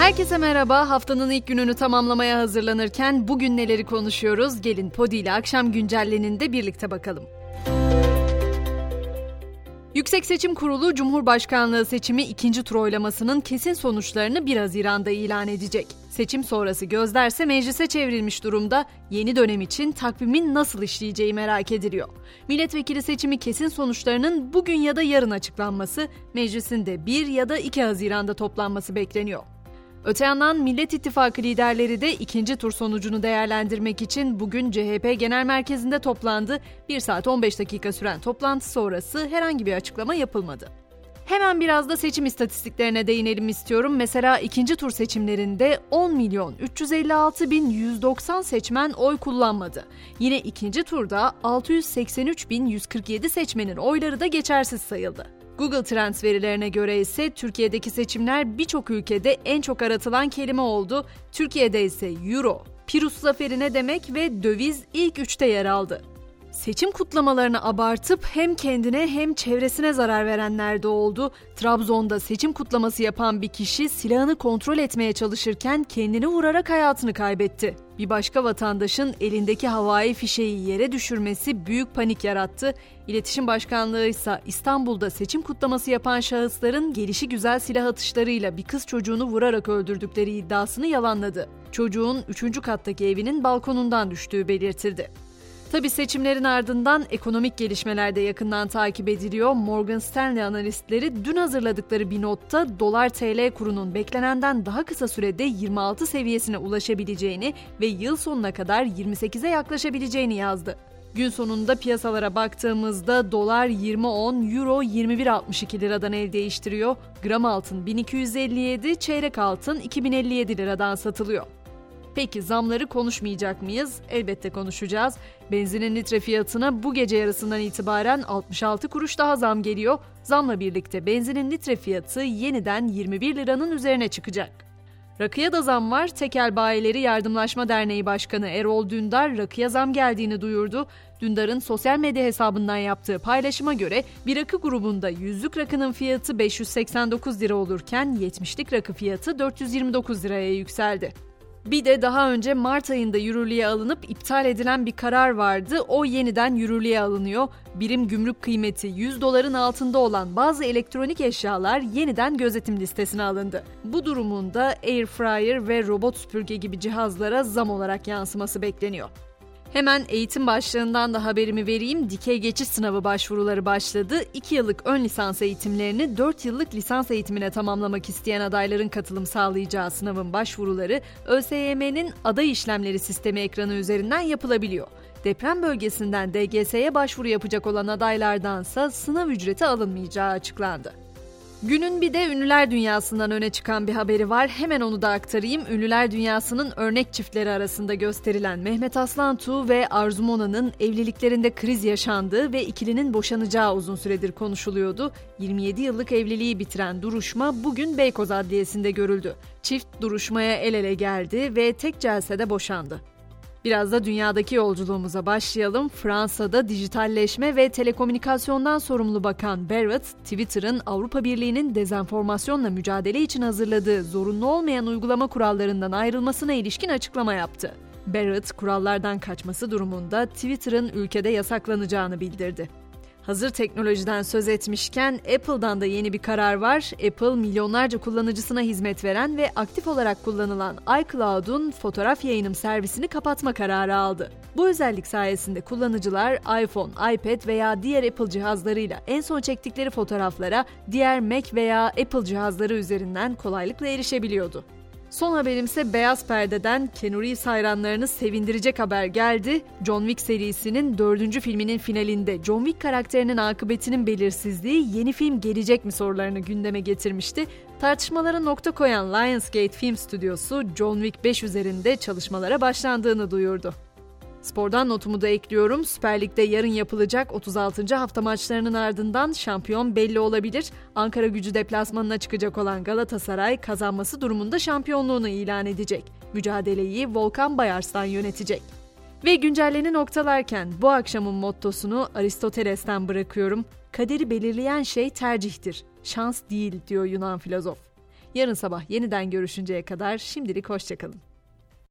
Herkese merhaba. Haftanın ilk gününü tamamlamaya hazırlanırken bugün neleri konuşuyoruz? Gelin Podi ile akşam güncelleninde birlikte bakalım. Yüksek Seçim Kurulu Cumhurbaşkanlığı seçimi ikinci tur oylamasının kesin sonuçlarını 1 Haziran'da ilan edecek. Seçim sonrası gözlerse meclise çevrilmiş durumda yeni dönem için takvimin nasıl işleyeceği merak ediliyor. Milletvekili seçimi kesin sonuçlarının bugün ya da yarın açıklanması, meclisin de 1 ya da 2 Haziran'da toplanması bekleniyor. Öte yandan Millet İttifakı liderleri de ikinci tur sonucunu değerlendirmek için bugün CHP Genel Merkezi'nde toplandı. 1 saat 15 dakika süren toplantı sonrası herhangi bir açıklama yapılmadı. Hemen biraz da seçim istatistiklerine değinelim istiyorum. Mesela ikinci tur seçimlerinde 10 milyon 356 bin 190 seçmen oy kullanmadı. Yine ikinci turda 683 bin 147 seçmenin oyları da geçersiz sayıldı. Google Trends verilerine göre ise Türkiye'deki seçimler birçok ülkede en çok aratılan kelime oldu. Türkiye'de ise Euro, Pirus zaferi ne demek ve döviz ilk üçte yer aldı. Seçim kutlamalarını abartıp hem kendine hem çevresine zarar verenler de oldu. Trabzon'da seçim kutlaması yapan bir kişi silahını kontrol etmeye çalışırken kendini vurarak hayatını kaybetti. Bir başka vatandaşın elindeki havai fişeği yere düşürmesi büyük panik yarattı. İletişim Başkanlığı ise İstanbul'da seçim kutlaması yapan şahısların gelişi güzel silah atışlarıyla bir kız çocuğunu vurarak öldürdükleri iddiasını yalanladı. Çocuğun 3. kattaki evinin balkonundan düştüğü belirtildi. Tabi seçimlerin ardından ekonomik gelişmeler de yakından takip ediliyor. Morgan Stanley analistleri dün hazırladıkları bir notta dolar TL kurunun beklenenden daha kısa sürede 26 seviyesine ulaşabileceğini ve yıl sonuna kadar 28'e yaklaşabileceğini yazdı. Gün sonunda piyasalara baktığımızda dolar 20.10, euro 21.62 liradan el değiştiriyor. Gram altın 1257, çeyrek altın 2057 liradan satılıyor. Peki zamları konuşmayacak mıyız? Elbette konuşacağız. Benzinin litre fiyatına bu gece yarısından itibaren 66 kuruş daha zam geliyor. Zamla birlikte benzinin litre fiyatı yeniden 21 liranın üzerine çıkacak. Rakıya da zam var. Tekel Bayileri Yardımlaşma Derneği Başkanı Erol Dündar rakıya zam geldiğini duyurdu. Dündar'ın sosyal medya hesabından yaptığı paylaşıma göre bir rakı grubunda yüzlük rakının fiyatı 589 lira olurken 70'lik rakı fiyatı 429 liraya yükseldi. Bir de daha önce Mart ayında yürürlüğe alınıp iptal edilen bir karar vardı. O yeniden yürürlüğe alınıyor. Birim gümrük kıymeti 100 doların altında olan bazı elektronik eşyalar yeniden gözetim listesine alındı. Bu durumun da air fryer ve robot süpürge gibi cihazlara zam olarak yansıması bekleniyor. Hemen eğitim başlığından da haberimi vereyim. Dikey geçiş sınavı başvuruları başladı. 2 yıllık ön lisans eğitimlerini 4 yıllık lisans eğitimine tamamlamak isteyen adayların katılım sağlayacağı sınavın başvuruları ÖSYM'nin aday işlemleri sistemi ekranı üzerinden yapılabiliyor. Deprem bölgesinden DGS'ye başvuru yapacak olan adaylardansa sınav ücreti alınmayacağı açıklandı. Günün bir de ünlüler dünyasından öne çıkan bir haberi var. Hemen onu da aktarayım. Ünlüler dünyasının örnek çiftleri arasında gösterilen Mehmet Aslantuğ ve Arzu Mona'nın evliliklerinde kriz yaşandığı ve ikilinin boşanacağı uzun süredir konuşuluyordu. 27 yıllık evliliği bitiren duruşma bugün Beykoz Adliyesi'nde görüldü. Çift duruşmaya el ele geldi ve tek celsede boşandı. Biraz da dünyadaki yolculuğumuza başlayalım. Fransa'da dijitalleşme ve telekomünikasyondan sorumlu bakan Barrett, Twitter'ın Avrupa Birliği'nin dezenformasyonla mücadele için hazırladığı zorunlu olmayan uygulama kurallarından ayrılmasına ilişkin açıklama yaptı. Barrett, kurallardan kaçması durumunda Twitter'ın ülkede yasaklanacağını bildirdi. Hazır teknolojiden söz etmişken Apple'dan da yeni bir karar var. Apple milyonlarca kullanıcısına hizmet veren ve aktif olarak kullanılan iCloud'un fotoğraf yayınım servisini kapatma kararı aldı. Bu özellik sayesinde kullanıcılar iPhone, iPad veya diğer Apple cihazlarıyla en son çektikleri fotoğraflara diğer Mac veya Apple cihazları üzerinden kolaylıkla erişebiliyordu. Son haberimse Beyaz Perde'den Keanu Reeves hayranlarını sevindirecek haber geldi. John Wick serisinin dördüncü filminin finalinde John Wick karakterinin akıbetinin belirsizliği yeni film gelecek mi sorularını gündeme getirmişti. Tartışmalara nokta koyan Lionsgate Film Stüdyosu John Wick 5 üzerinde çalışmalara başlandığını duyurdu. Spordan notumu da ekliyorum. Süper Lig'de yarın yapılacak 36. hafta maçlarının ardından şampiyon belli olabilir. Ankara gücü deplasmanına çıkacak olan Galatasaray kazanması durumunda şampiyonluğunu ilan edecek. Mücadeleyi Volkan Bayarslan yönetecek. Ve güncelleni noktalarken bu akşamın mottosunu Aristoteles'ten bırakıyorum. Kaderi belirleyen şey tercihtir, şans değil diyor Yunan filozof. Yarın sabah yeniden görüşünceye kadar şimdilik hoşçakalın.